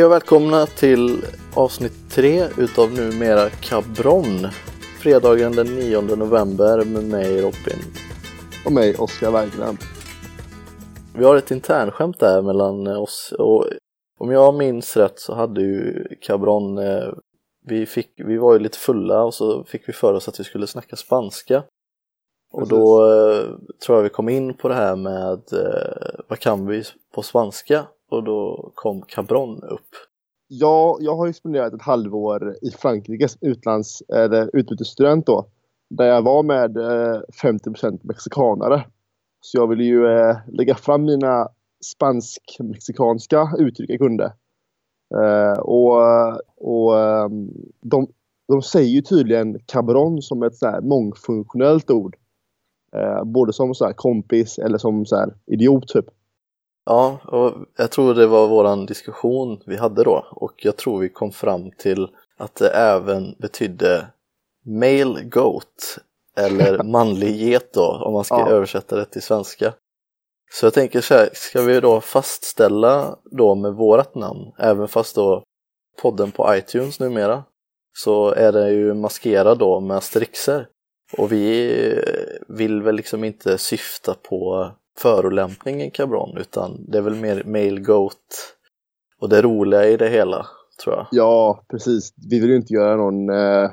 Hej och välkomna till avsnitt 3 utav numera Cabron. Fredagen den 9 november med mig Robin. Och mig, Oskar Berggren. Vi har ett internskämt där mellan oss och om jag minns rätt så hade ju Cabron, eh, vi, fick, vi var ju lite fulla och så fick vi för oss att vi skulle snacka spanska. Och då eh, tror jag vi kom in på det här med eh, vad kan vi på spanska? Och då kom Cabron upp. Ja, jag har ju spenderat ett halvår i Frankrike utlands, eller utbytesstudent då. Där jag var med eh, 50% mexikanare. Så jag ville ju eh, lägga fram mina spansk-mexikanska uttryck jag kunde. Eh, och och ehm, de, de säger ju tydligen cabron som ett så här mångfunktionellt ord. Eh, både som så här kompis eller som så här idiot typ. Ja, och jag tror det var våran diskussion vi hade då och jag tror vi kom fram till att det även betydde male goat eller manlig get då om man ska Ja. översätta det till svenska. Så jag tänker så här, ska vi då fastställa då med vårat namn, även fast då podden på iTunes numera, så är det ju maskerad då med asterixer. Och vi vill väl liksom inte syfta på förolämpning i Cabron utan det är väl mer male goat och det roliga i det hela tror jag. Ja, precis. Vi vill ju inte göra någon eh,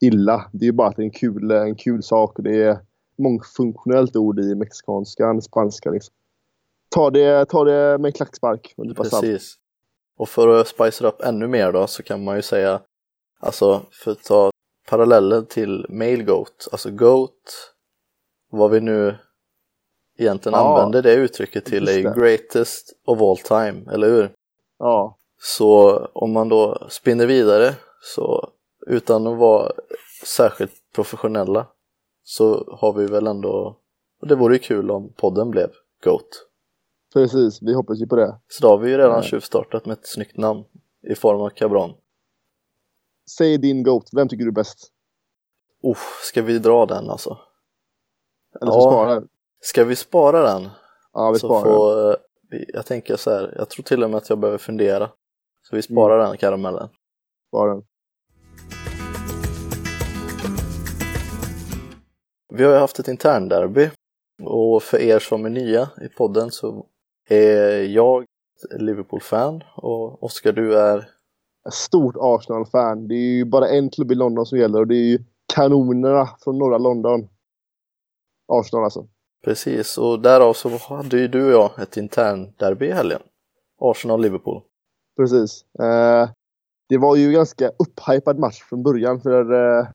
illa. Det är ju bara att det är en kul, en kul sak. och Det är mångfunktionellt ord i mexikanskan, spanska. Liksom. Ta, det, ta det med en klackspark. och nypa. Precis. Och för att spice det upp ännu mer då så kan man ju säga, alltså för att ta parallellen till male goat, alltså goat, vad vi nu egentligen Ja, använder det uttrycket till är det. greatest of all time, eller hur? Ja, Så om man då spinner vidare så utan att vara särskilt professionella så har vi väl ändå, och det vore ju kul om podden blev GOAT. precis. Vi hoppas ju på det. Så då har vi ju redan Ja. tjuvstartat med ett snyggt namn i form av Cabron. Säg din GOAT. Vem tycker du är bäst? Uff, ska vi dra den alltså? Eller Ja. så spara den. Ska vi spara den? Ja, vi sparar den. får, eh, vi- jag tänker så här, jag tror till och med att jag behöver fundera. Så vi sparar Mm. den karamellen. Spara den. Vi har ju haft ett internderby och för er som är nya i podden så är jag Liverpool-fan och Oskar du är stort Arsenal-fan. Det är ju bara en klubb i London som gäller och det är ju kanonerna från norra London. Arsenal alltså. Precis och därav så hade ju du och jag ett internderby i helgen. Arsenal-Liverpool. Precis. Eh, det var ju ganska upphypad match från början för eh,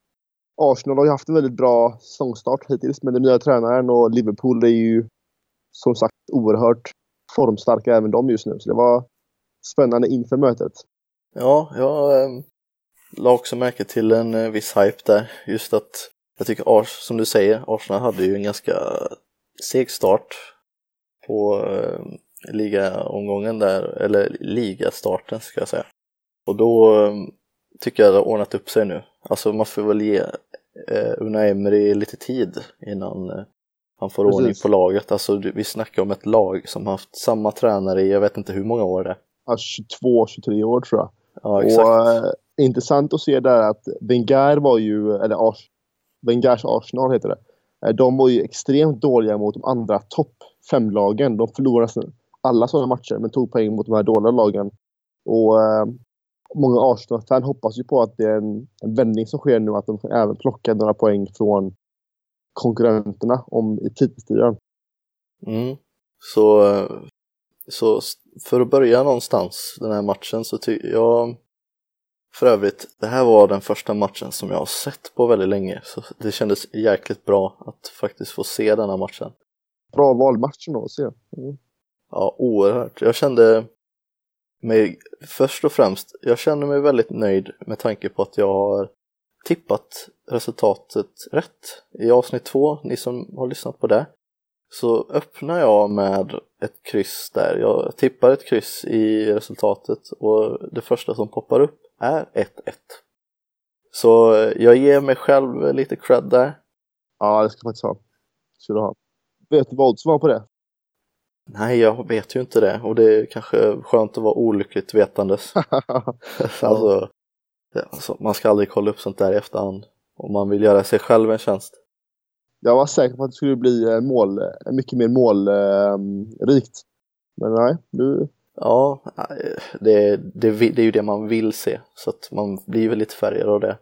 Arsenal har ju haft en väldigt bra säsongstart hittills med den nya tränaren och Liverpool är ju som sagt oerhört formstarka även de just nu. Så det var spännande inför mötet. Ja, jag eh, la också märke till en eh, viss hype där. Just att jag tycker Ars, som du säger, Arsenal hade ju en ganska seg start på eh, ligaomgången där, eller ligastarten ska jag säga. Och då eh, tycker jag det har ordnat upp sig nu. Alltså man får väl ge eh, Unai Emery lite tid innan eh, han får Precis. ordning på laget. Alltså vi snackar om ett lag som haft samma tränare i jag vet inte hur många år det är. Ja, 22-23 år tror jag. Ja, exakt. Och eh, intressant att se där att Wenger var ju, eller Ars, Wengers Arsenal heter det. Eh, de var ju extremt dåliga mot de andra topp fem-lagen. De förlorade nästan alla sådana matcher men tog poäng mot de här dåliga lagen. Och eh, många Arsenal-fans hoppas ju på att det är en, en vändning som sker nu, att de kan även plocka några poäng från konkurrenterna om i titelstriden. Mm. Så, eh, så för att börja någonstans den här matchen så tycker jag för övrigt, det här var den första matchen som jag har sett på väldigt länge så det kändes jäkligt bra att faktiskt få se den här matchen. Bra valmatch ändå att se. Mm. Ja, oerhört. Jag kände mig, först och främst, jag känner mig väldigt nöjd med tanke på att jag har tippat resultatet rätt. I avsnitt två, ni som har lyssnat på det, så öppnar jag med ett kryss där. Jag tippar ett kryss i resultatet och det första som poppar upp är 1-1. Så eh, jag ger mig själv lite cred där. Ja, det ska faktiskt ha. Ska du ha. Vet du vad oddsen var på det? Nej, jag vet ju inte det och det är kanske skönt att vara olyckligt vetandes. alltså, alltså, man ska aldrig kolla upp sånt där i efterhand om man vill göra sig själv en tjänst. Jag var säker på att det skulle bli eh, mål, eh, mycket mer målrikt. Men nej, du... Ja, det, det, det är ju det man vill se så att man blir väl lite färgad av det.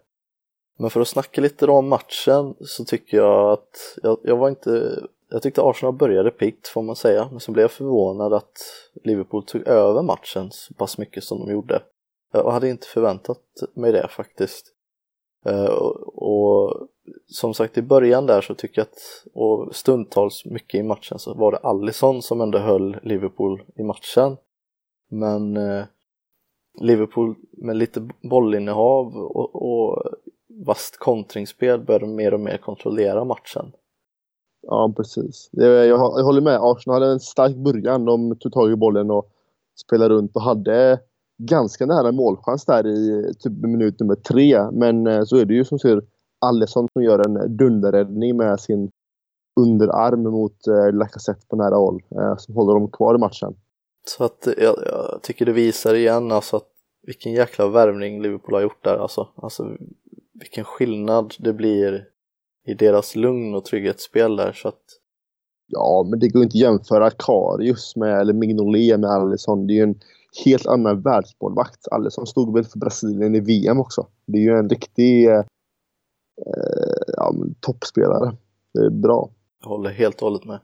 Men för att snacka lite då om matchen så tycker jag att jag, jag var inte jag tyckte Arsenal började piggt får man säga, men så blev jag förvånad att Liverpool tog över matchen så pass mycket som de gjorde. Jag hade inte förväntat mig det faktiskt. Eh, och, som sagt i början där så tycker jag att, och stundtals mycket i matchen så var det Allison som ändå höll Liverpool i matchen. Men eh, Liverpool med lite bollinnehav och, och vast kontringsspel började mer och mer kontrollera matchen. Ja, precis. Jag, jag, håller med. Arsenal hade en stark början. De tog tag i bollen och spelade runt och hade ganska nära målchans där i typ minut nummer tre. Men eh, så är det ju som ser Allison som gör en dunderräddning med sin underarm mot eh, Lacazette på nära håll eh, som håller dem kvar i matchen. Så att jag, jag tycker det visar igen alltså att vilken jäkla värvning Liverpool har gjort där alltså. alltså vilken skillnad det blir i deras lugn och trygghetsspel där så att Ja, men det går inte att jämföra Karius med, eller Mignolet med Alisson. Det är ju en helt annan världsmålvakt. Alisson stod väl för Brasilien i VM också. Det är ju en riktig eh, ja, toppspelare. Det är bra. Jag håller helt och hållet med.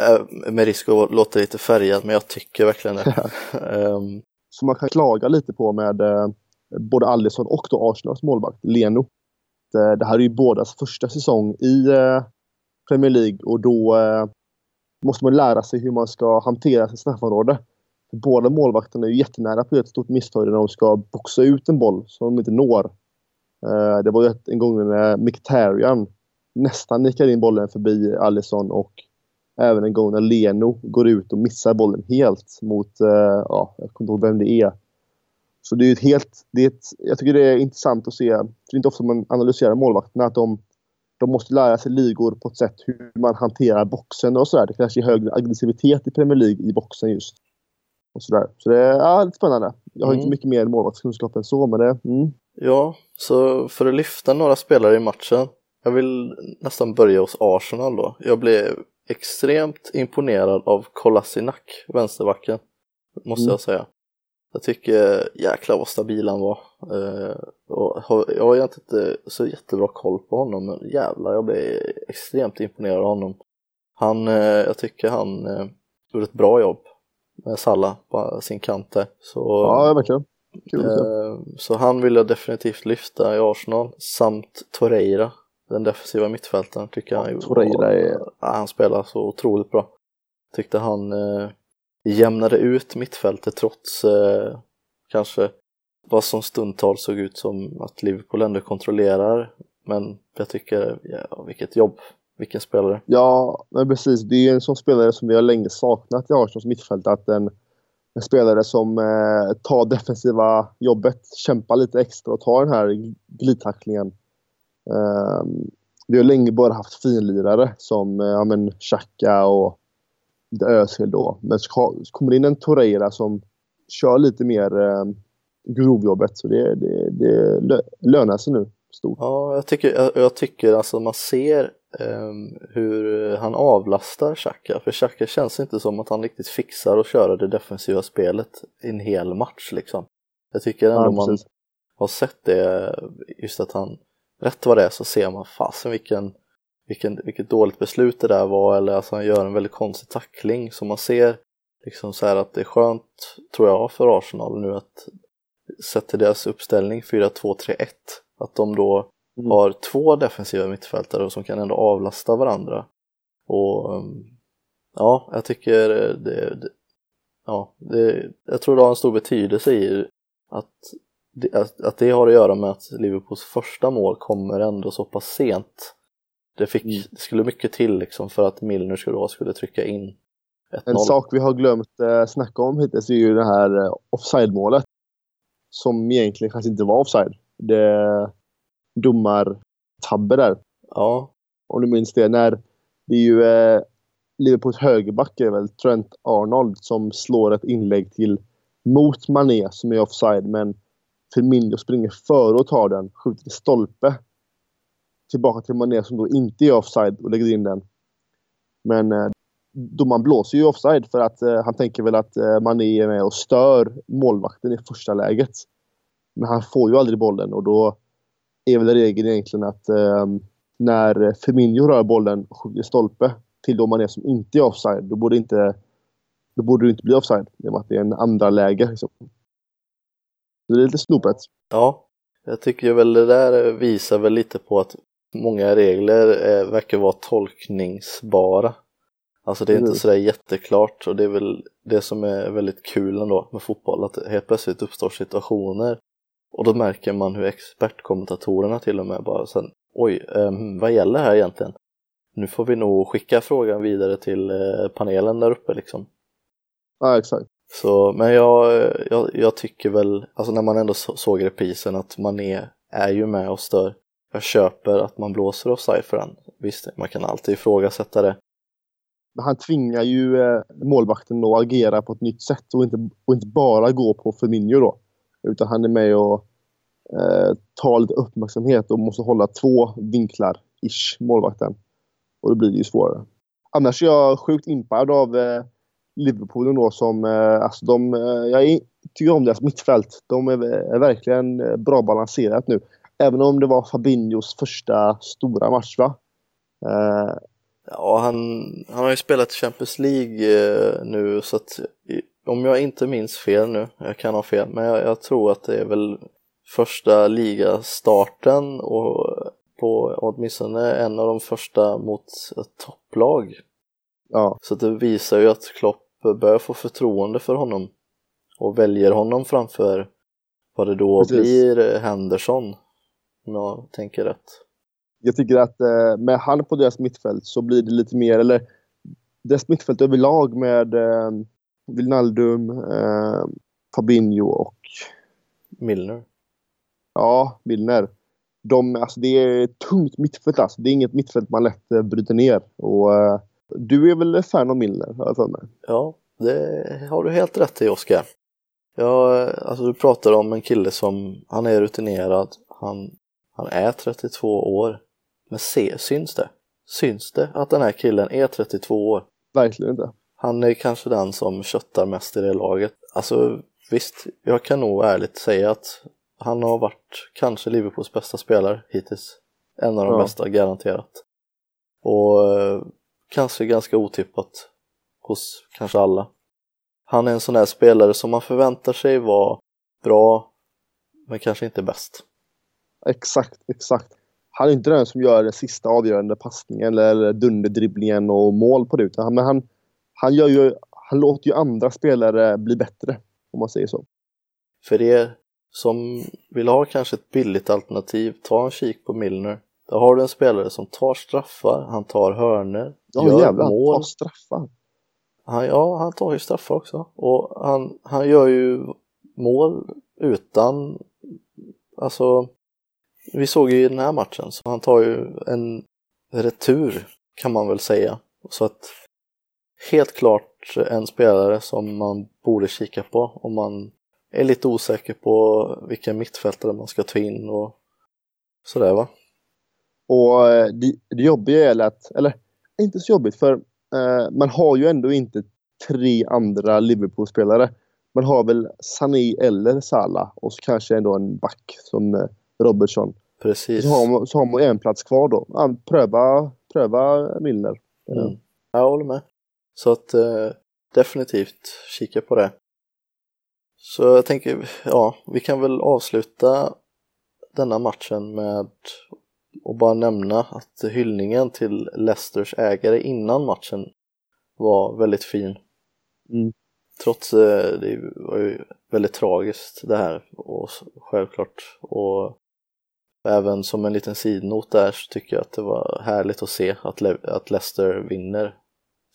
Äh, med risk att låta lite färgad, men jag tycker verkligen det. um... Så man kan klaga lite på med eh, både Alisson och då Arsenals målvakt, Leno. Eh, det här är ju bådas första säsong i eh, Premier League och då eh, måste man lära sig hur man ska hantera sitt straffområde. Båda målvakterna är ju jättenära på ett stort misstag när de ska boxa ut en boll som de inte når. Det var ju en gång när Mkhitaryan nästan nickar in bollen förbi Alisson och även en gång när Leno går ut och missar bollen helt mot, ja, jag kommer inte ihåg vem det är. Så det är ett helt, det är ett, jag tycker det är intressant att se, för det är inte ofta man analyserar målvakterna, att de, de måste lära sig ligor på ett sätt hur man hanterar boxen och sådär. Det kanske är högre aggressivitet i Premier League i boxen just. Och sådär. Så det är ja, lite spännande. Jag har mm. inte mycket mer målvaktskunskap än så, men det... Mm. Ja, så för att lyfta några spelare i matchen. Jag vill nästan börja hos Arsenal då. Jag blev extremt imponerad av Kolasinac, vänsterbacken. Måste mm. jag säga. Jag tycker jäklar vad stabil han var. Eh, och jag har inte så jättebra koll på honom men jävlar jag blev extremt imponerad av honom. Han, eh, jag tycker han eh, gjorde ett bra jobb med Salla på sin kant där. Så, ja, verkligen. Kul, så han vill jag definitivt lyfta i Arsenal samt Torreira, den defensiva mittfältaren tycker jag Torreira är... han spelar så otroligt bra. Tyckte han jämnade ut mittfältet trots eh, kanske vad som stundtals såg ut som att Liverpool ändå kontrollerar. Men jag tycker, ja, vilket jobb, vilken spelare. Ja, men precis. Det är en sån spelare som vi har länge saknat i Arsenals mittfält. Att en, en spelare som eh, tar defensiva jobbet, kämpar lite extra och tar den här glidtacklingen. Eh, vi har länge bara haft finlirare som eh, ja, men Xhaka och Özil då. Men så kommer det in en Torreira som kör lite mer eh, grovjobbet. Så det, det, det lönar sig nu stort. Ja, jag tycker, jag, jag tycker alltså man ser eh, hur han avlastar Xhaka. För Xhaka känns inte som att han riktigt fixar att köra det defensiva spelet i en hel match liksom. Jag tycker ändå ja, man har sett det, just att han, rätt vad det är så ser man fasen vilken vilken, vilket dåligt beslut det där var. Eller alltså han gör en väldigt konstig tackling så man ser liksom så här att det är skönt tror jag för Arsenal nu att sett till deras uppställning 4-2-3-1 att de då mm. har två defensiva mittfältare som kan ändå avlasta varandra. Och um, ja, jag tycker det, det ja, det, jag tror det har en stor betydelse i att att, att det har att göra med att Liverpools första mål kommer ändå så pass sent det, fick, mm. det skulle mycket till liksom för att Milner skulle, skulle trycka in 1-0. En sak vi har glömt eh, snacka om hittills är ju det här eh, offside-målet. Som egentligen kanske inte var offside. Det domartabbe där. Ja. Om du minns det. När det är ju eh, Liverpools högerback är väl Trent Arnold som slår ett inlägg till mot Mané som är offside men Firmino springer före och tar den, skjuter till stolpe. Tillbaka till Mané som då inte är offside och lägger in den. Men eh, domaren blåser ju offside för att eh, han tänker väl att eh, Mané är med och stör målvakten i första läget. Men han får ju aldrig bollen och då är väl regeln egentligen att eh, när Firmino rör bollen och skjuter stolpe till då man är som inte är offside, då borde, inte, då borde det inte bli offside. I och med att det är en andra läge. Liksom. Så det är lite snopet. Ja, jag tycker väl det där visar väl lite på att många regler är, verkar vara tolkningsbara. Alltså det är inte sådär jätteklart och det är väl det som är väldigt kul ändå med fotboll, att helt plötsligt uppstår situationer och då märker man hur expertkommentatorerna till och med bara sen, oj, eh, vad gäller här egentligen? Nu får vi nog skicka frågan vidare till eh, panelen där uppe liksom. Ja, exakt. Så, men jag, jag, jag tycker väl, alltså när man ändå såg reprisen att man är, är ju med och stör. Jag köper att man blåser offside för den. Visst, man kan alltid ifrågasätta det. Men han tvingar ju eh, målvakten att agera på ett nytt sätt och inte, och inte bara gå på Firmino då. Utan han är med och eh, tar lite uppmärksamhet och måste hålla två vinklar, ish, målvakten. Och då blir det ju svårare. Annars är jag sjukt impad av eh, Liverpool då som, eh, alltså de, eh, jag tycker om deras mittfält. De är, verkligen eh, bra balanserat nu. Även om det var Fabinhos första stora match va? Ja, han, han har ju spelat Champions League nu så att om jag inte minns fel nu, jag kan ha fel, men jag, jag tror att det är väl första ligastarten och på åtminstone en av de första mot ett topplag. Ja. Så det visar ju att Klopp börjar få förtroende för honom och väljer honom framför vad det då Precis. blir Henderson om jag tänker rätt. Jag tycker att eh, med han på deras mittfält så blir det lite mer, eller deras mittfält överlag med eh, Wijnaldum, eh, Fabinho och Milner. Ja, Milner. De, alltså det är tungt mittfält alltså. Det är inget mittfält man lätt eh, bryter ner. Och, eh, du är väl fan av Milner, har jag för mig? Ja, det har du helt rätt i, Oskar. Ja, alltså du pratar om en kille som, han är rutinerad, han, han är 32 år. Men se, syns det? Syns det att den här killen är 32 år? Verkligen inte. Han är kanske den som köttar mest i det laget. Alltså visst, jag kan nog ärligt säga att han har varit kanske Liverpools bästa spelare hittills. En av de ja. bästa, garanterat. Och eh, kanske ganska otippat hos kanske alla. Han är en sån där spelare som man förväntar sig vara bra, men kanske inte bäst. Exakt, exakt. Han är inte den som gör den sista avgörande passningen eller dunderdribblingen och mål på det, utan men han, han, gör ju, han låter ju andra spelare bli bättre, om man säger så. För er som vill ha kanske ett billigt alternativ, ta en kik på Milner. Där har du en spelare som tar straffar, han tar hörner, ja, gör jävlar, mål. tar straffar. Han, ja, han tar ju straffar också. Och han, han gör ju mål utan, alltså, vi såg ju i den här matchen, så han tar ju en retur kan man väl säga. Så att helt klart en spelare som man borde kika på om man är lite osäker på vilka mittfältare man ska ta in och sådär va. Och eh, det, det jobbiga är att, eller inte så jobbigt för eh, man har ju ändå inte tre andra Liverpool-spelare. Man har väl Sané eller Salah och så kanske ändå en back som eh, Robertson. Precis. Så har, man, så har man en plats kvar då. Ja, pröva, pröva Milner. Mm. Jag håller med. Så att eh, definitivt kika på det. Så jag tänker, ja, vi kan väl avsluta denna matchen med att bara nämna att hyllningen till Leicesters ägare innan matchen var väldigt fin. Mm. Trots eh, det var ju väldigt tragiskt det här och självklart och även som en liten sidnot där så tycker jag att det var härligt att se att, Le att Leicester vinner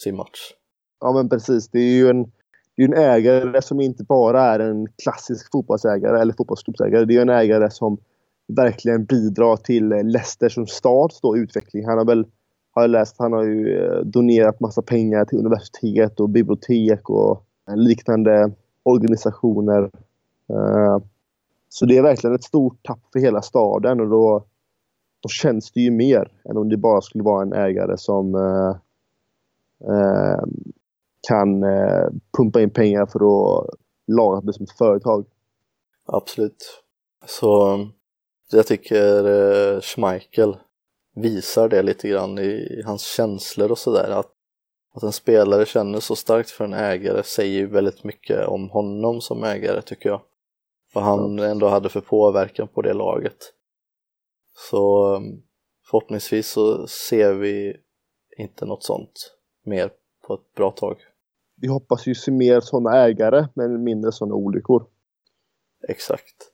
sin match. Ja men precis, det är ju en det är en ägare som inte bara är en klassisk fotbollsägare eller fotbollsklubbsägare. Det är en ägare som verkligen bidrar till eh, Leicester som stads utveckling. Han har väl har jag läst. Han har ju eh, donerat massa pengar till universitet och bibliotek och eh, liknande organisationer. Så det är verkligen ett stort tapp för hela staden och då, då känns det ju mer än om det bara skulle vara en ägare som kan pumpa in pengar för att laga det som ett företag. Absolut. Så jag tycker eh, Schmeichel visar det lite grann i hans känslor och sådär. Att, att en spelare känner så starkt för en ägare säger ju väldigt mycket om honom som ägare tycker jag. Vad han ändå hade för påverkan på det laget. Så um, förhoppningsvis så ser vi inte något sånt mer på ett bra tag. Vi hoppas ju se mer sådana ägare men mindre sådana olyckor. Exakt.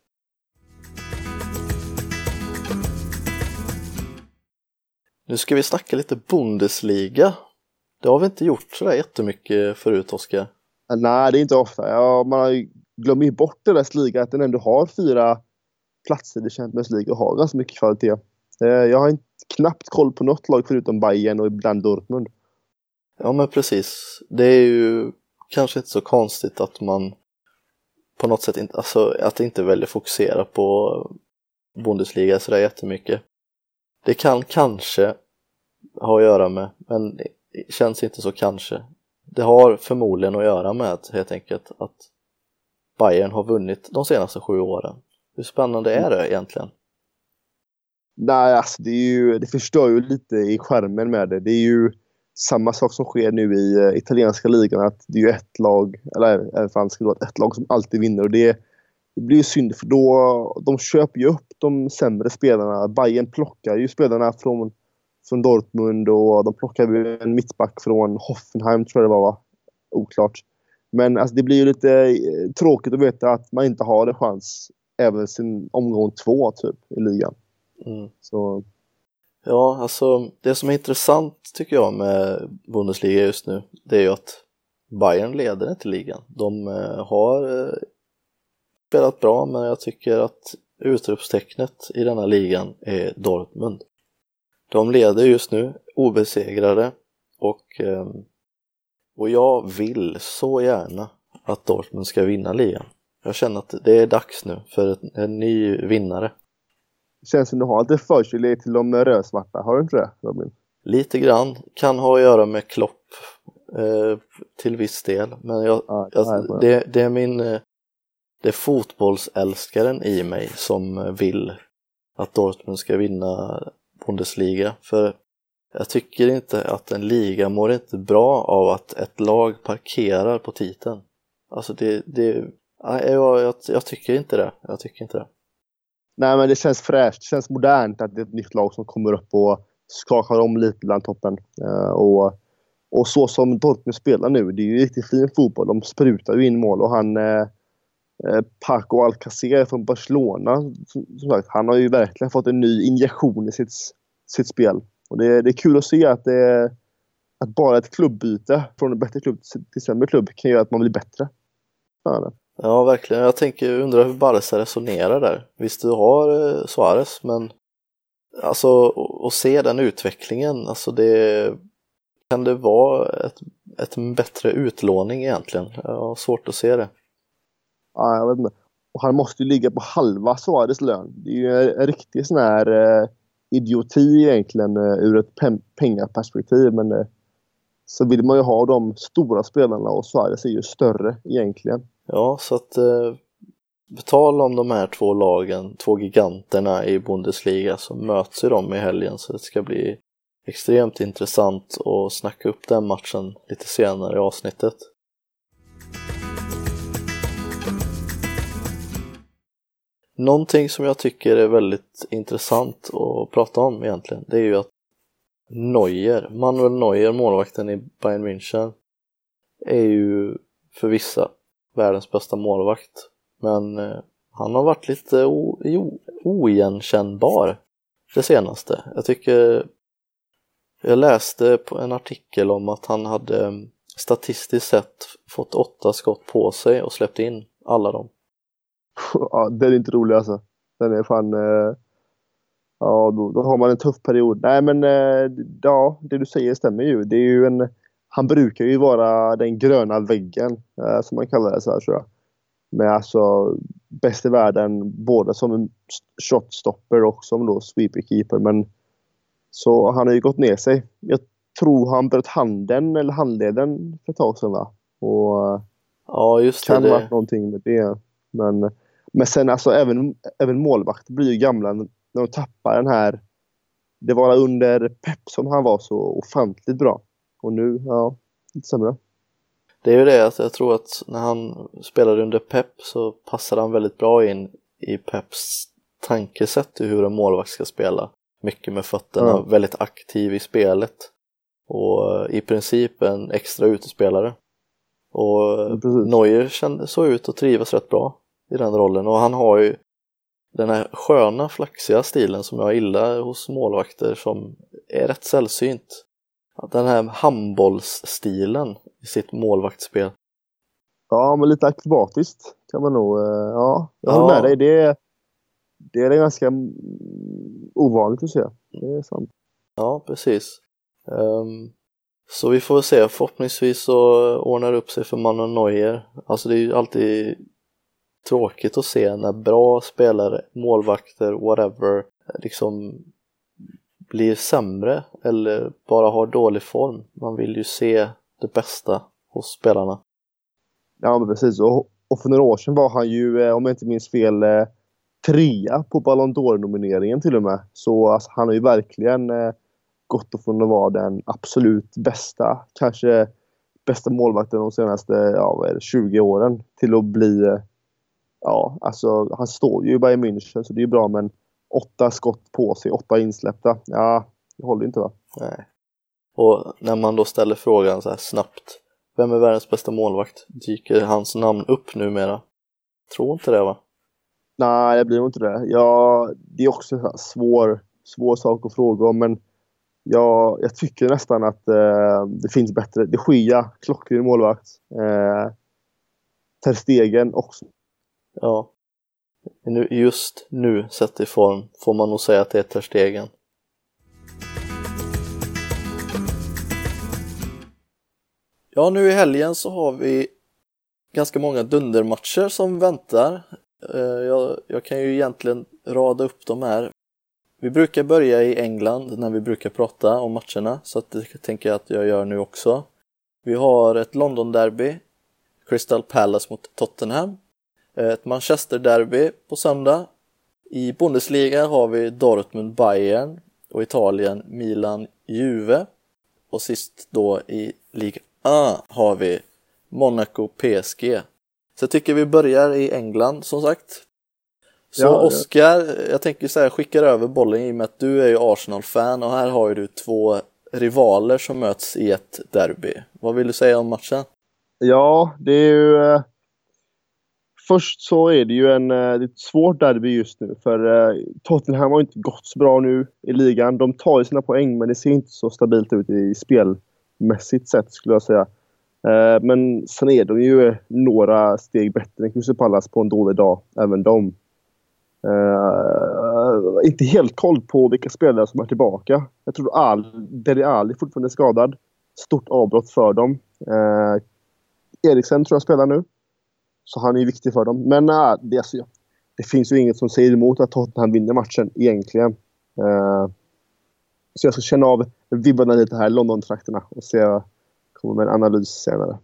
Nu ska vi snacka lite Bundesliga. Det har vi inte gjort sådär jättemycket förut, Oskar. Nej, det är inte ofta. Ja, man har ju bort deras liga att den ändå har fyra platser i Champions League och har ganska mycket kvalitet. Eh, jag har inte, knappt koll på något lag förutom Bayern och ibland Dortmund. Ja, men precis. Det är ju kanske inte så konstigt att man på något sätt inte, alltså att inte väljer fokusera på Bundesliga sådär jättemycket. Det kan kanske ha att göra med, men det känns inte så kanske. Det har förmodligen att göra med helt enkelt att Bayern har vunnit de senaste sju åren. Hur spännande är det egentligen? Nej, alltså det, är ju, det förstör ju lite i skärmen med det. Det är ju samma sak som sker nu i eh, italienska ligan. Att det är ju ett lag, eller även franska ett lag som alltid vinner. Och det, det blir ju synd för då de köper ju upp de sämre spelarna. Bayern plockar ju spelarna från, från Dortmund och de plockar ju en mittback från Hoffenheim tror jag det var va? Oklart. Men alltså, det blir ju lite eh, tråkigt att veta att man inte har en chans även sin omgång två typ i ligan. Mm. Så. Ja, alltså det som är intressant tycker jag med Bundesliga just nu det är ju att Bayern leder inte ligan. De eh, har eh, spelat bra men jag tycker att utropstecknet i denna ligan är Dortmund. De leder just nu obesegrade och, ehm, och jag vill så gärna att Dortmund ska vinna ligan. Jag känner att det är dags nu för en ny vinnare. Det känns som du har lite förkärlek till de rödsvarta, har du inte det Robin? Lite grann, kan ha att göra med Klopp eh, till viss del men jag, ja, jag, det, det, är min eh, det är fotbollsälskaren i mig som vill att Dortmund ska vinna Bundesliga för jag tycker inte att en liga mår inte bra av att ett lag parkerar på titeln. Alltså det, det jag, jag, jag tycker inte det. Jag tycker inte det. Nej men det känns fräscht, det känns modernt att det är ett nytt lag som kommer upp och skakar om lite bland toppen. Eh, och, och så som Dortmund spelar nu, det är ju riktigt fin fotboll. De sprutar ju in mål och han Eh, Eh, Paco Alcacer från Barcelona, som sagt, han har ju verkligen fått en ny injektion i sitt, sitt spel. Och det, det är kul att se att, det, att bara ett klubbyte från en bättre klubb till sämre klubb kan göra att man blir bättre. Ja, ja verkligen. Jag tänker, undrar hur Barca resonerar där. Visst, du har eh, Suarez, men alltså att se den utvecklingen, alltså det kan det vara ett, ett bättre utlåning egentligen? Jag har svårt att se det. Ja, jag vet inte. Och han måste ju ligga på halva Suarez lön. Det är ju en riktig sån här eh, idioti egentligen eh, ur ett pengaperspektiv. Men eh, så vill man ju ha de stora spelarna och Suarez är ju större egentligen. Ja, så att eh, betala om de här två lagen, två giganterna i Bundesliga så möts ju de i helgen så det ska bli extremt intressant att snacka upp den matchen lite senare i avsnittet. Någonting som jag tycker är väldigt intressant att prata om egentligen, det är ju att Neuer, Manuel Neuer, målvakten i Bayern München, är ju för vissa världens bästa målvakt. Men eh, han har varit lite oigenkännbar det senaste. Jag tycker jag läste på en artikel om att han hade statistiskt sett fått åtta skott på sig och släppt in alla dem. ja, den är inte rolig alltså. Den är fan... Eh, ja, då, då har man en tuff period. Nej, men eh, ja, det du säger stämmer ju. Det är ju en, han brukar ju vara den gröna väggen, eh, som man kallar det så här tror jag. Med alltså bäst i världen både som en shotstopper och som då sweeperkeeper. Men så han har ju gått ner sig. Jag tror han bröt handen eller handleden för ett tag sedan va? Och Ja, just det. kan ha det. varit någonting med det. Men, men sen alltså även, även målvakter blir ju gamla när de tappar den här... Det var under Pep som han var så ofantligt bra. Och nu, ja, lite sämre. Det är ju det, alltså jag tror att när han spelade under Pep så passade han väldigt bra in i Peps tankesätt i hur en målvakt ska spela. Mycket med fötterna, Ja. väldigt aktiv i spelet och eh, i princip en extra utespelare. Och Ja, precis. Neuer kände, såg ut att trivas rätt bra i den rollen och han har ju den här sköna flaxiga stilen som jag gillar hos målvakter som är rätt sällsynt. Den här handbollsstilen i sitt målvaktsspel. Ja, men lite akrobatiskt kan man nog... eh, Ja, jag håller Ja. med dig. Det det är ganska ovanligt att se. Det är sant. Ja, precis. Ehm, så vi får väl se, förhoppningsvis så ordnar det upp sig för mannen Neuer. Alltså det är ju alltid tråkigt att se när bra spelare, målvakter, whatever, liksom blir sämre eller bara har dålig form. Man vill ju se det bästa hos spelarna. Ja, men precis. Och, och för några år sedan var han ju, eh, om jag inte minns fel, eh, trea på Ballon d'Or-nomineringen till och med. Så alltså, han har ju verkligen eh, gått från att vara den absolut bästa, kanske bästa målvakten de senaste ja, vad är det, 20 åren till att bli... Ja, alltså han står ju i Bayern München så det är ju bra men åtta skott på sig, åtta insläppta. Ja, det håller inte va? Nej. Och när man då ställer frågan så här snabbt, vem är världens bästa målvakt? Dyker hans namn upp numera? Tror inte det va? Nej, det blir nog inte det. Ja, det är också en svår, svår sak att fråga om, men jag, jag tycker nästan att eh, det finns bättre. De Gia, klockren målvakt. Eh, Ter Stegen också. Ja. Nu, just nu sett i form får man nog säga att det är Ter Stegen. Ja, nu i helgen så har vi ganska många dundermatcher som väntar. Eh, jag, jag kan ju egentligen rada upp dem här. Vi brukar börja i England när vi brukar prata om matcherna så att det tänker jag att jag gör nu också. Vi har ett London-derby, Crystal Palace mot Tottenham. Ett Manchester-derby på söndag. I Bundesliga har vi Dortmund-Bayern och Italien Milan-Juve. Och sist då i Liga A har vi Monaco-PSG. Så jag tycker vi börjar i England som sagt. Så Ja, Oskar, jag tänker så här, skickar över bollen i och med att du är ju Arsenal-fan och här har ju du två rivaler som möts i ett derby. Vad vill du säga om matchen? Ja, det är ju... Först så är det ju en, eh, det är ett svårt derby just nu. För eh, Tottenham har inte gått så bra nu i ligan. De tar ju sina poäng, men det ser inte så stabilt ut i spelmässigt sett skulle jag säga. Eh, men sen är de ju några steg bättre än Crystal Palace på en dålig dag, även de. Uh, inte helt koll på vilka spelare som är tillbaka. Jag tror Al, Deli Ali är skadad. Stort avbrott för dem. Uh, Eriksen tror jag spelar nu. Så han är ju viktig för dem. Men uh, det, alltså, det finns ju inget som säger emot att Tottenham vinner matchen egentligen. Uh, så jag ska känna av vibbarna lite här i London-trakterna och se, komma med en analys senare.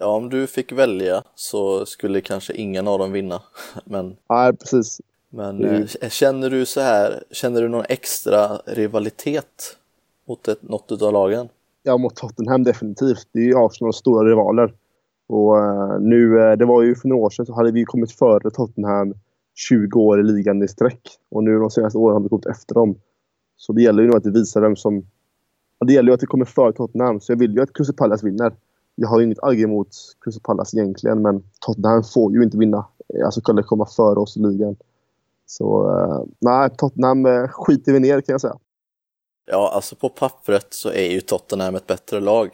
Ja, om du fick välja så skulle kanske ingen av dem vinna. Men, Ja, precis. men Mm. känner du så här, känner du någon extra rivalitet mot ett, något av lagen? Ja, mot Tottenham definitivt. Det är ju Arsenals stora rivaler. Och uh, nu, uh, det var ju för några år sedan så hade vi kommit före Tottenham 20 år i ligan i sträck. Och nu de senaste åren har vi kommit efter dem. Så det gäller ju nu att vi visar vem som... Det gäller ju att vi kommer före Tottenham. Så jag vill ju att Crystal Palace vinner. Jag har ju inget agg emot Crystal Palace egentligen, men Tottenham får ju inte vinna. Alltså kunna komma före oss i ligan. Så nej, Tottenham skiter vi ner kan jag säga. Ja, alltså på pappret så är ju Tottenham ett bättre lag.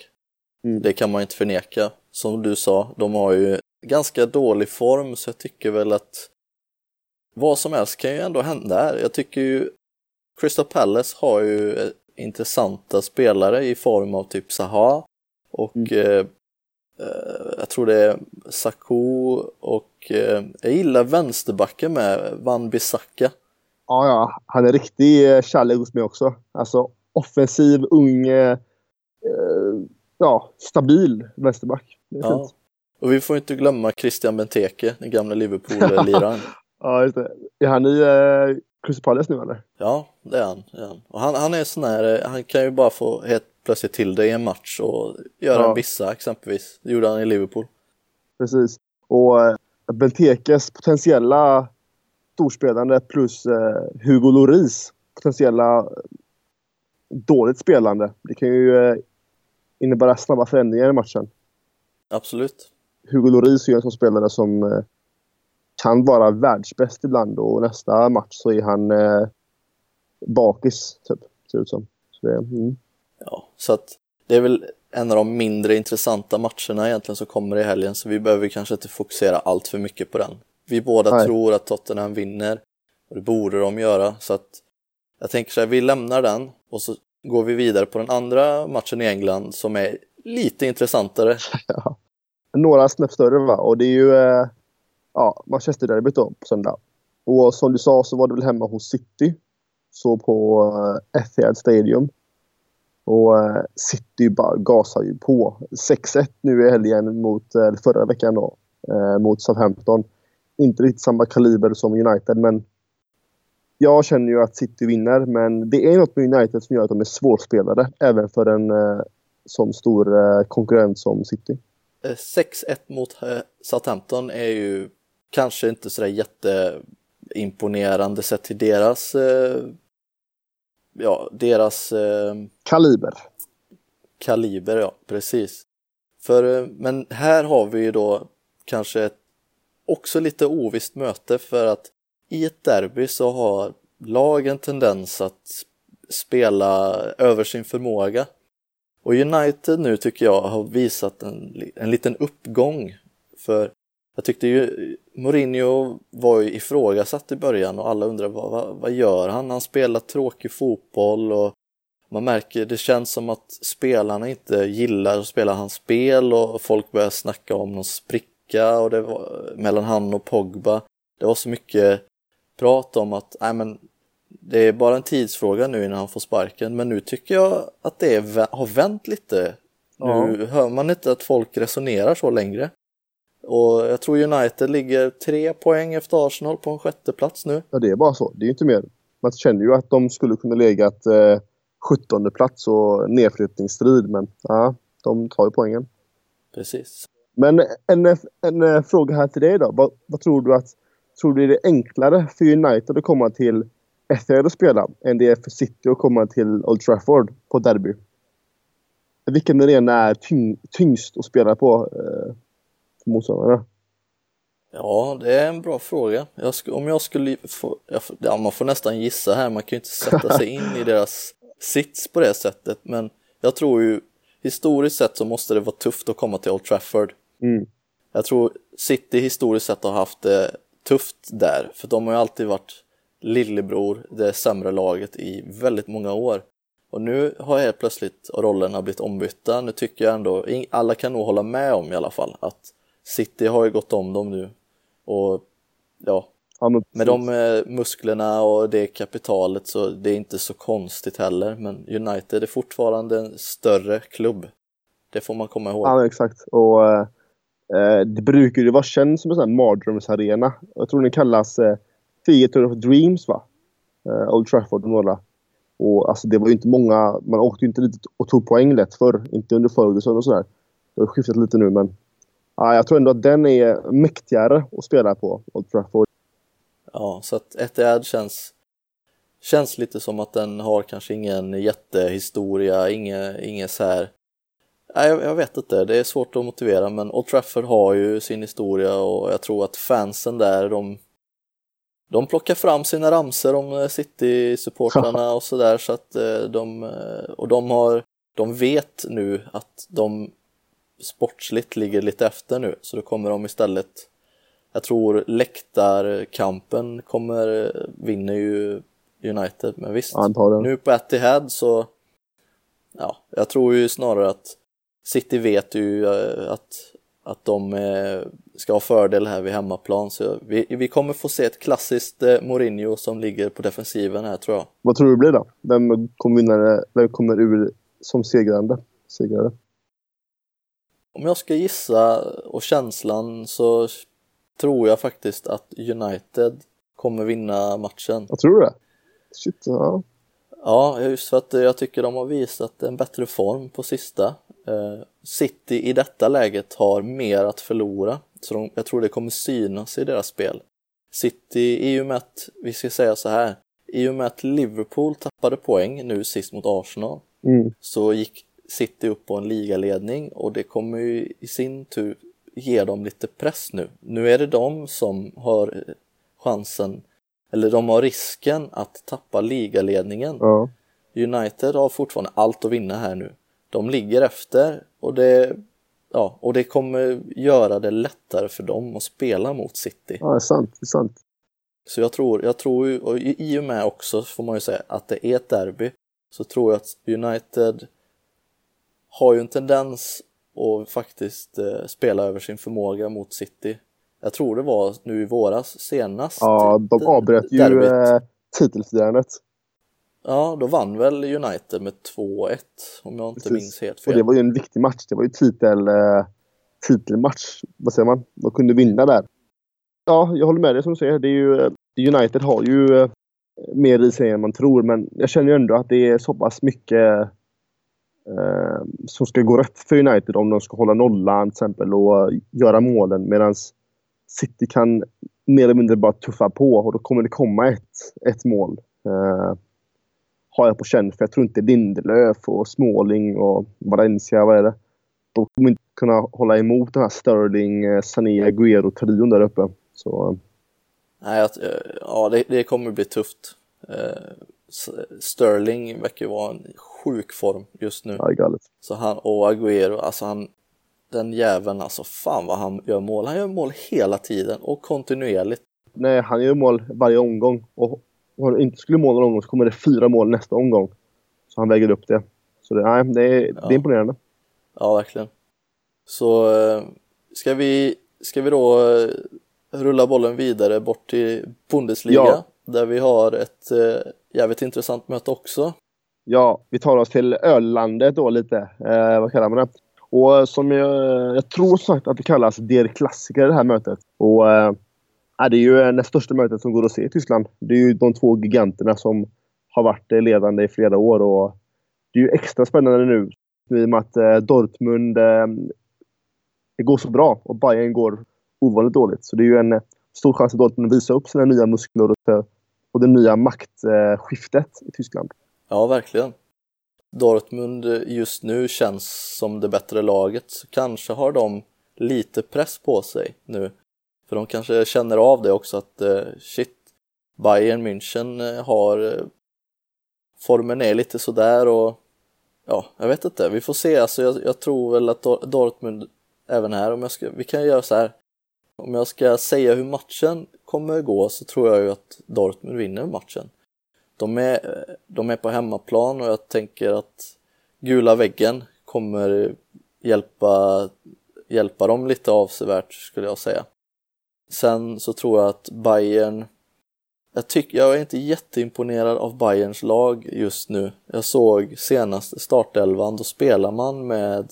Mm. Det kan man inte förneka. Som du sa, de har ju ganska dålig form så jag tycker väl att vad som helst kan ju ändå hända här. Jag tycker ju Crystal Palace har ju eh, intressanta spelare i form av typ Zaha och mm. eh, eh, jag tror det är Saku och eh, jag gillar vänsterbacken med Van Bissaka. Ja, ja, han är riktig eh, kärlek hos mig också. Alltså offensiv, ung, eh, ja, stabil vänsterback. Ja. Och vi får inte glömma Christian Benteke, den gamla Liverpool-liraren. ja, just det. Är han i eh, Crystal Palace nu eller? Ja, det är han. Det är han. Och han, han är sån här, eh, han kan ju bara få helt plötsligt till det i en match och göra ja. en vissa exempelvis. Det gjorde han i Liverpool. Precis. Och eh, Bentekes potentiella storspelande plus eh, Hugo Loris potentiella eh, dåligt spelande. Det kan ju eh, innebära snabba förändringar i matchen. Absolut. Hugo Lloris är en sån spelare som eh, kan vara världsbäst ibland och nästa match så är han eh, bakis, typ. Ser ut som. Så det, mm. Ja, så att det är väl en av de mindre intressanta matcherna egentligen som kommer i helgen så vi behöver kanske inte fokusera allt för mycket på den. Vi båda Nej. tror att Tottenham vinner och det borde de göra så att jag tänker så här, vi lämnar den och så går vi vidare på den andra matchen i England som är lite intressantare. Ja. Några snäpp större va? Och det är ju eh, ja, Manchester-derbyt då på söndag. Och som du sa så var det väl hemma hos City. Så på eh, Etihad Stadium. Och eh, City bara gasar ju på. 6-1 nu i helgen mot, eh, eller förra veckan då, eh, mot Southampton. Inte riktigt samma kaliber som United men jag känner ju att City vinner men det är något med United som gör att de är svårspelade även för en eh, som stor eh, konkurrent som City. 6-1 eh, mot eh, Southampton är ju kanske inte sådär jätteimponerande sett till deras ja, deras kaliber. Kaliber, ja, precis. För, men här har vi ju då kanske ett, också lite ovisst möte för att i ett derby så har lag en tendens att spela över sin förmåga. Och United nu tycker jag har visat en, en liten uppgång. För jag tyckte ju Mourinho var ju ifrågasatt i början och alla undrade vad, vad, vad gör han? Han spelar tråkig fotboll och man märker, det känns som att spelarna inte gillar att spela hans spel och folk börjar snacka om någon spricka och det var, mellan han och Pogba. Det var så mycket prat om att nej men, det är bara en tidsfråga nu innan han får sparken men nu tycker jag att det är, har vänt lite. Ja. Nu hör man inte att folk resonerar så längre. Och jag tror United ligger tre poäng efter Arsenal på en sjätte plats nu. Ja, det är bara så. Det är inte mer. Man känner ju att de skulle kunna legat eh, 17 plats och nedflyttningsstrid, men ja, de tar ju poängen. Precis. Men en, en, en eh, fråga här till dig då. Vad, vad, tror du att tror du det är enklare för United att komma till Etihad och spela än det är för City att komma till Old Trafford på derby? Vilken arena är tyng, tyngst att spela på eh, för motståndarna? Ja, det är en bra fråga. Jag om jag skulle få, jag, ja, man får nästan gissa här, man kan ju inte sätta sig in i deras sits på det sättet, men jag tror ju historiskt sett så måste det vara tufft att komma till Old Trafford. Mm. Jag tror City historiskt sett har haft det tufft där, för de har ju alltid varit lillebror, det sämre laget i väldigt många år. Och nu har helt plötsligt rollerna blivit ombytta. Nu tycker jag ändå, alla kan nog hålla med om i alla fall, att City har ju gått om dem nu. Och ja, ja med de eh, musklerna och det kapitalet så det är inte så konstigt heller. Men United är fortfarande en större klubb. Det får man komma ihåg. Ja, exakt. Och eh, eh det brukar ju vara känt som en sån här mardrömsarena. Jag tror den kallas eh, Theater of Dreams, va? Eh, Old Trafford och några. Och alltså det var ju inte många, man åkte ju inte dit och tog poäng lätt förr. Inte under Ferguson och sådär. Det har skiftat lite nu men ja, jag tror ändå att den är mäktigare att spela på Old Trafford. Ja, så att Etihad känns, känns lite som att den har kanske ingen jättehistoria, inget, inget så här Nej, jag, jag vet inte, det är svårt att motivera men Old Trafford har ju sin historia och jag tror att fansen där de de plockar fram sina ramser om eh, City-supportrarna och sådär så att eh, de, eh, och de har, de vet nu att de sportsligt ligger lite efter nu så då kommer de istället jag tror läktarkampen kommer, vinner ju United. Men visst, Antagligen. nu på Etihad så, ja, jag tror ju snarare att City vet ju att, att de eh, ska ha fördel här vid hemmaplan. Så vi, vi kommer få se ett klassiskt eh, Mourinho som ligger på defensiven här tror jag. Vad tror du blir då? Vem kommer, vinna, vem kommer ur som segrande? segrare? Om jag ska gissa och känslan så tror jag faktiskt att United kommer vinna matchen. Jag tror det? Shit, ja. Ja, just för att jag tycker de har visat en bättre form på sista. Eh, City i detta läget har mer att förlora, så de, jag tror det kommer synas i deras spel. City, i och med att, vi ska säga så här, i och med att Liverpool tappade poäng nu sist mot Arsenal, Mm. så gick City upp på en ligaledning och det kommer ju i sin tur ge dem lite press nu. Nu är det de som har chansen, eller de har risken att tappa ligaledningen. ja. United har fortfarande allt att vinna här nu. De ligger efter och det, ja, och det kommer göra det lättare för dem att spela mot City. Ja, det är sant. Det är sant. Så jag tror, jag tror ju, och i i och med också får man ju säga att det är ett derby, så tror jag att United har ju en tendens att faktiskt eh, spela över sin förmåga mot City. Jag tror det var nu i våras senast. Ja, de avbröt ju derbyt. eh, titelfirandet. Ja, då vann väl United med 2-1 om jag inte Precis. minns helt Och fel. det var ju en viktig match. Det var ju titel, eh, titelmatch. Vad säger man? De kunde vinna där. Ja, jag håller med dig som du säger. Det är ju, eh, United har ju eh, mer i sig än man tror, men jag känner ju ändå att det är så pass mycket eh, som ska gå rätt för United om de ska hålla nollan till exempel och göra målen medan City kan mer eller mindre bara tuffa på och då kommer det komma ett, ett mål. Eh, har jag på känn, för jag tror inte Lindelöf och Småling och Valencia, vad är det? De kommer inte kunna hålla emot den här Sterling, eh, Sané, Agüero-trion där uppe. Så Nej, att, eh, ja, det, det kommer bli tufft. Eh, Sterling verkar ju vara en sjuk form just nu. ja. Så han, och Agüero, alltså han, den jäveln alltså, fan vad han gör mål. Han gör mål hela tiden och kontinuerligt. Nej, han gör mål varje omgång. Och om han inte skulle måla någon omgång så kommer det fyra mål nästa omgång. Så han väger upp det. Så det, nej, det, är, det är imponerande. Ja, verkligen. Så eh, ska vi, ska vi då eh, rulla bollen vidare bort till Bundesliga Ja. där vi har ett eh, jävligt intressant möte också. Ja, vi tar oss till öllandet då lite. Eh, vad kallar man det? Och som jag, jag tror sagt att det kallas Der Klassiker det här mötet. Och eh, ja, det är ju eh, det största mötet som går att se i Tyskland. Det är ju de två giganterna som har varit eh, ledande i flera år. Och det är ju extra spännande nu i och med att eh, Dortmund det går så bra och Bayern går ovanligt dåligt. Så det är ju en stor chans att Dortmund visar upp sina nya muskler och, det nya maktskiftet i Tyskland. Ja, verkligen. Dortmund just nu känns som det bättre laget, så kanske har de lite press på sig nu. För de kanske känner av det också att eh, shit, Bayern München eh, har eh, formen är lite sådär och ja, jag vet inte, vi får se. Alltså jag, jag tror väl att Dortmund även här, om jag ska, vi kan göra så här. Om jag ska säga hur matchen kommer gå så tror jag ju att Dortmund vinner matchen. De är, eh, de är på hemmaplan och jag tänker att gula väggen kommer hjälpa, hjälpa dem lite avsevärt skulle jag säga. Sen så tror jag att Bayern jag, tycker, jag är inte jätteimponerad av Bayerns lag just nu. Jag såg senaste startelvan, då spelar man med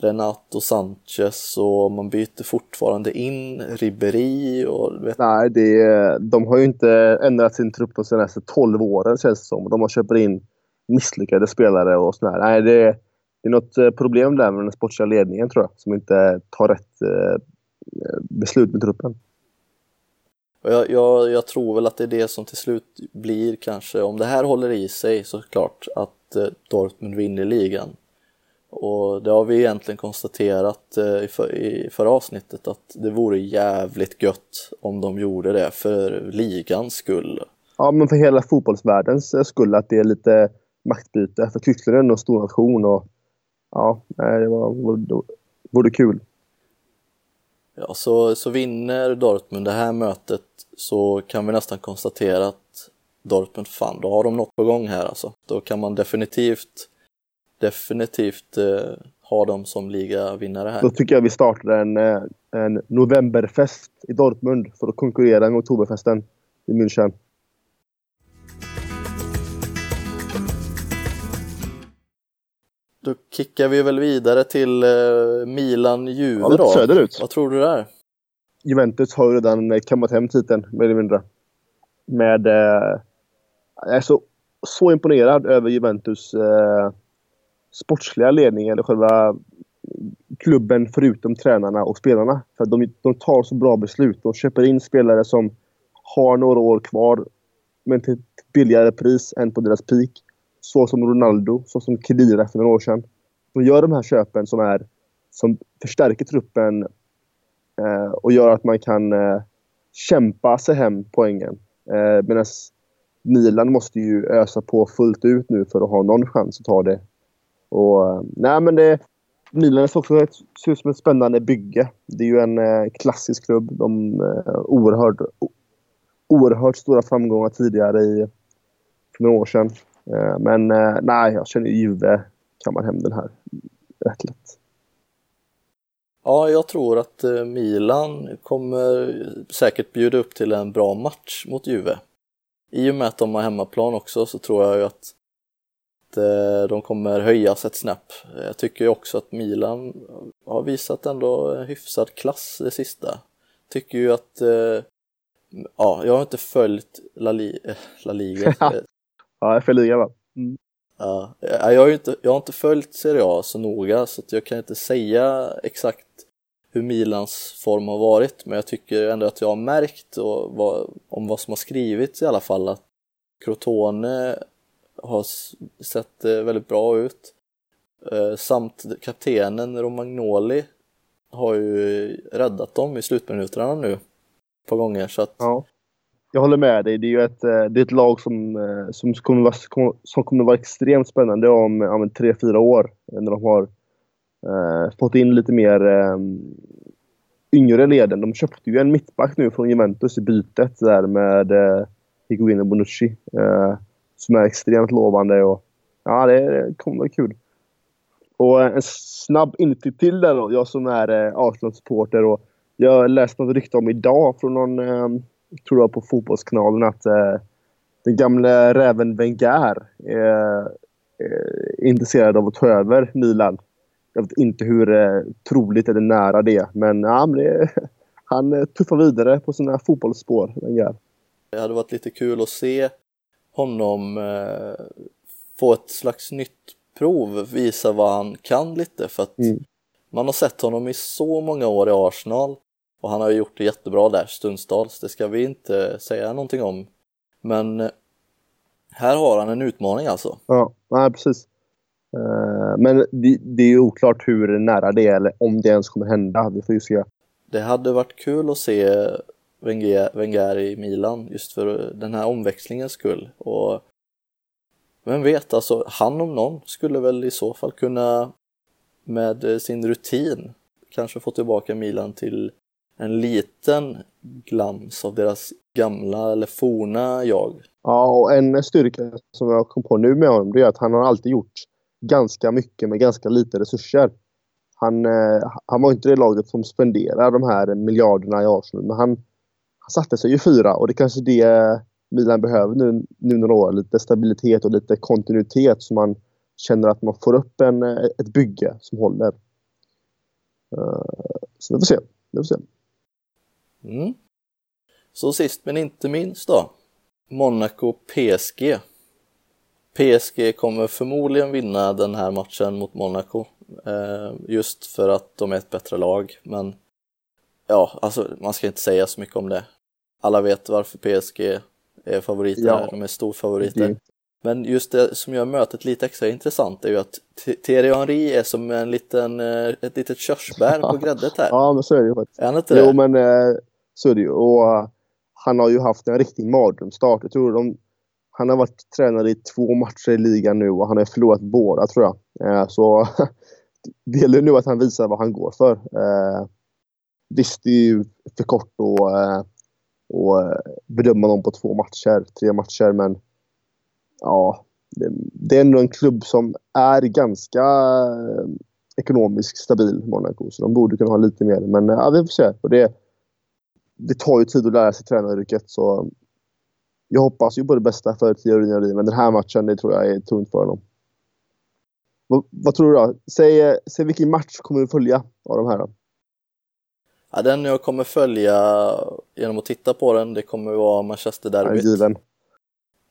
Renato Sanchez och man byter fortfarande in Ribéry och vet, Nej, det de har ju inte ändrat sin trupp de senaste 12 åren känns det som. De har köpt in misslyckade spelare och sådär. Nej, det, det är något eh, problem där med den sportsliga ledningen tror jag. Som inte tar rätt eh, eh, beslut med truppen. Och jag, jag, jag tror väl att det är det som till slut blir kanske, om det här håller i sig såklart, att eh, Dortmund vinner ligan. Och det har vi egentligen konstaterat eh, i, för, i förra avsnittet att det vore jävligt gött om de gjorde det för ligans skull. Ja, men för hela fotbollsvärldens eh, skull att det är lite maktbyte. För Tyskland är ändå en stor nation och ja, det var, vore, vore kul. Ja, så, så vinner Dortmund det här mötet så kan vi nästan konstatera att Dortmund, fan då har de något på gång här alltså. Då kan man definitivt, definitivt eh, ha dem som ligavinnare här. Då tycker jag vi startar en, eh, en novemberfest i Dortmund för att konkurrera med oktoberfesten i München. Då kickar vi väl vidare till eh, Milan-Juve Ja, då. söderut. Vad tror du där? Juventus har ju redan kammat hem titeln, mer eller mindre. Med... Eh, jag är så, så imponerad över Juventus eh, sportsliga ledning, eller själva klubben förutom tränarna och spelarna. För de, de tar så bra beslut. De köper in spelare som har några år kvar, men till ett billigare pris än på deras peak. Så som Ronaldo, så som Khedira för några år sedan. De gör de här köpen som, är, som förstärker truppen eh, och gör att man kan eh, kämpa sig hem poängen. Eh, Medan Milan måste ju ösa på fullt ut nu för att ha någon chans att ta det. Och, eh, nej, men det, Milan ser också ett, ser ut som ett spännande bygge. Det är ju en eh, klassisk klubb. De eh, oerhört, oerhört stora framgångar tidigare i, för några år sedan. Eh, men eh, nej, jag känner ju Juve kammar hem den här rätt lätt. Ja, jag tror att eh, Milan kommer säkert bjuda upp till en bra match mot Juve. I och med att de har hemmaplan också så tror jag ju att de kommer höjas ett snäpp. Jag tycker ju också att Milan har visat ändå hyfsad klass det sista. Tycker ju att, ja, jag har inte följt La, Li- La Liga. Ja, FA Liga va? Ja, jag har ju inte, jag har inte följt Serie A så noga så jag kan inte säga exakt hur Milans form har varit men jag tycker ändå att jag har märkt och vad, om vad som har skrivits i alla fall att Crotone har sett eh, väldigt bra ut eh, samt kaptenen Romagnoli har ju räddat dem i slutminuterna nu ett par gånger så att Ja. Jag håller med dig. Det är ju ett, eh, det är ett lag som, eh, som, kommer vara, som kommer vara extremt spännande om, om tre, fyra år. Eh, när de har eh, fått in lite mer eh, yngre leden. De köpte ju en mittback nu från Juventus i bytet där med eh, Higuino Bonucci. Eh, som är extremt lovande. Och, ja, det, det kommer vara kul. Och en snabb inflytt till där då. Jag som är eh, Arsenal-supporter. Och jag läste något rykte om idag från någon, eh, tror jag på Fotbollskanalen, att eh, den gamla räven Wenger är, är intresserad av att ta över Milan. Jag vet inte hur eh, troligt eller nära det är, men, ja, men det, han eh, tuffar vidare på sina fotbollsspår, Wenger. Det hade varit lite kul att se honom eh, få ett slags nytt prov, visa vad han kan lite för att Mm. man har sett honom i så många år i Arsenal och han har ju gjort det jättebra där stundstals, det ska vi inte säga någonting om. Men eh, här har han en utmaning alltså. Ja, nej, precis. Eh, men det, är ju oklart hur nära det är eller om det ens kommer hända. Vi får ju se. Det hade varit kul att se Wenger, Wenger i Milan just för den här omväxlingens skull. Och vem vet, alltså han om någon skulle väl i så fall kunna med sin rutin kanske få tillbaka Milan till en liten glans av deras gamla eller forna jag. Ja, och en styrka som jag kom på nu med honom det är att han har alltid gjort ganska mycket med ganska lite resurser. Han, eh, han var inte det laget som spenderar de här miljarderna i Arsenal, men han, han satte sig ju fyra och det är kanske det Milan behöver nu, nu några år. Lite stabilitet och lite kontinuitet så man känner att man får upp en, ett bygge som håller. Eh, så vi får se. Vi får se. Mm. Så sist men inte minst då, Monaco PSG. PSG kommer förmodligen vinna den här matchen mot Monaco eh, just för att de är ett bättre lag. Men ja, alltså man ska inte säga så mycket om det. Alla vet varför PSG är favoriter, Ja. de är storfavoriter. Det- Men just det som gör mötet lite extra intressant är ju att Thierry Henry är som en liten, eh, ett litet körsbär på gräddet här. Ja, men så är det ju faktiskt. Är han inte det? Jo, men eh, så är det ju. Och eh, han har ju haft en riktig mardrömsstart. Jag tror de, han har varit tränare i två matcher i ligan nu och han har förlorat båda tror jag. Eh, så det gäller nu att han visar vad han går för. Visst, det är ju för kort att, och bedöma dem på två matcher, tre matcher. Men ja, det, är ändå en klubb som är ganska ekonomiskt stabil, Monaco. Så de borde kunna ha lite mer. Men ja, vi får se. Och det, det tar ju tid att lära sig tränaryrket. Så jag hoppas ju på det bästa för Thierry men den här matchen det tror jag är tungt för honom. Vad, vad, tror du då? Säg, säg vilken match kommer du följa av de här då? Ja, den jag kommer följa genom att titta på den, det kommer vara Manchester-derbyt. Ja,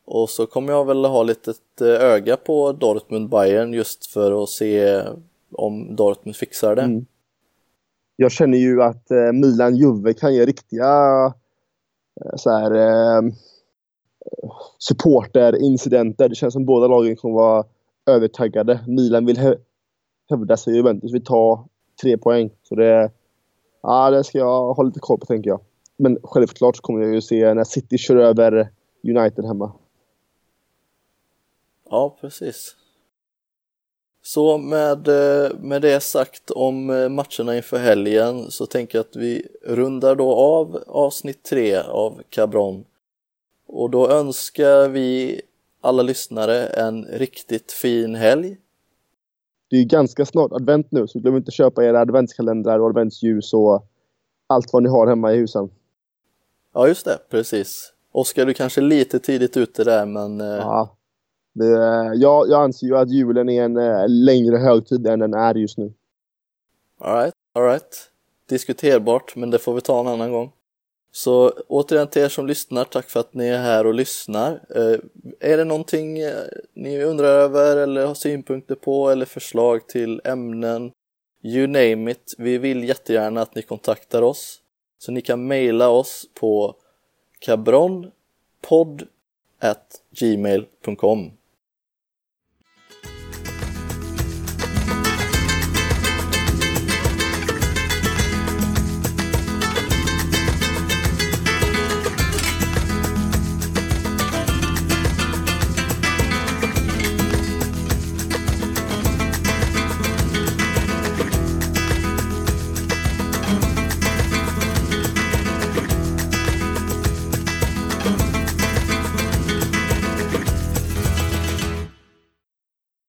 och så kommer jag väl ha lite öga på Dortmund-Bayern just för att se om Dortmund fixar det. Mm. Jag känner ju att eh, Milan-Juve kan ge riktiga eh, så här, eh, supporterincidenter. Det känns som båda lagen kommer vara övertaggade. Milan vill hävda sig, Juventus vill ta tre poäng. Så det, ja, det ska jag ha lite koll på tänker jag. Men självklart kommer jag ju se när City kör över United hemma. Ja, precis. Så med, med det sagt om matcherna inför helgen så tänker jag att vi rundar då av avsnitt tre av Cabron. Och då önskar vi alla lyssnare en riktigt fin helg. Det är ganska snart advent nu, så glöm inte att köpa era adventskalendrar och adventsljus och allt vad ni har hemma i husen. Ja, just det, precis. Oskar, du kanske är lite tidigt ute där, men... Eh, ja, jag, jag anser ju att julen är en eh, längre högtid än den är just nu. Alright, alright. Diskuterbart, men det får vi ta en annan gång. Så återigen till er som lyssnar, tack för att ni är här och lyssnar. Eh, är det någonting eh, ni undrar över eller har synpunkter på eller förslag till ämnen? You name it. Vi vill jättegärna att ni kontaktar oss. Så ni kan mejla oss på cabronpodd gmail.com